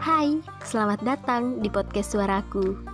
Hai, selamat datang di podcast suaraku.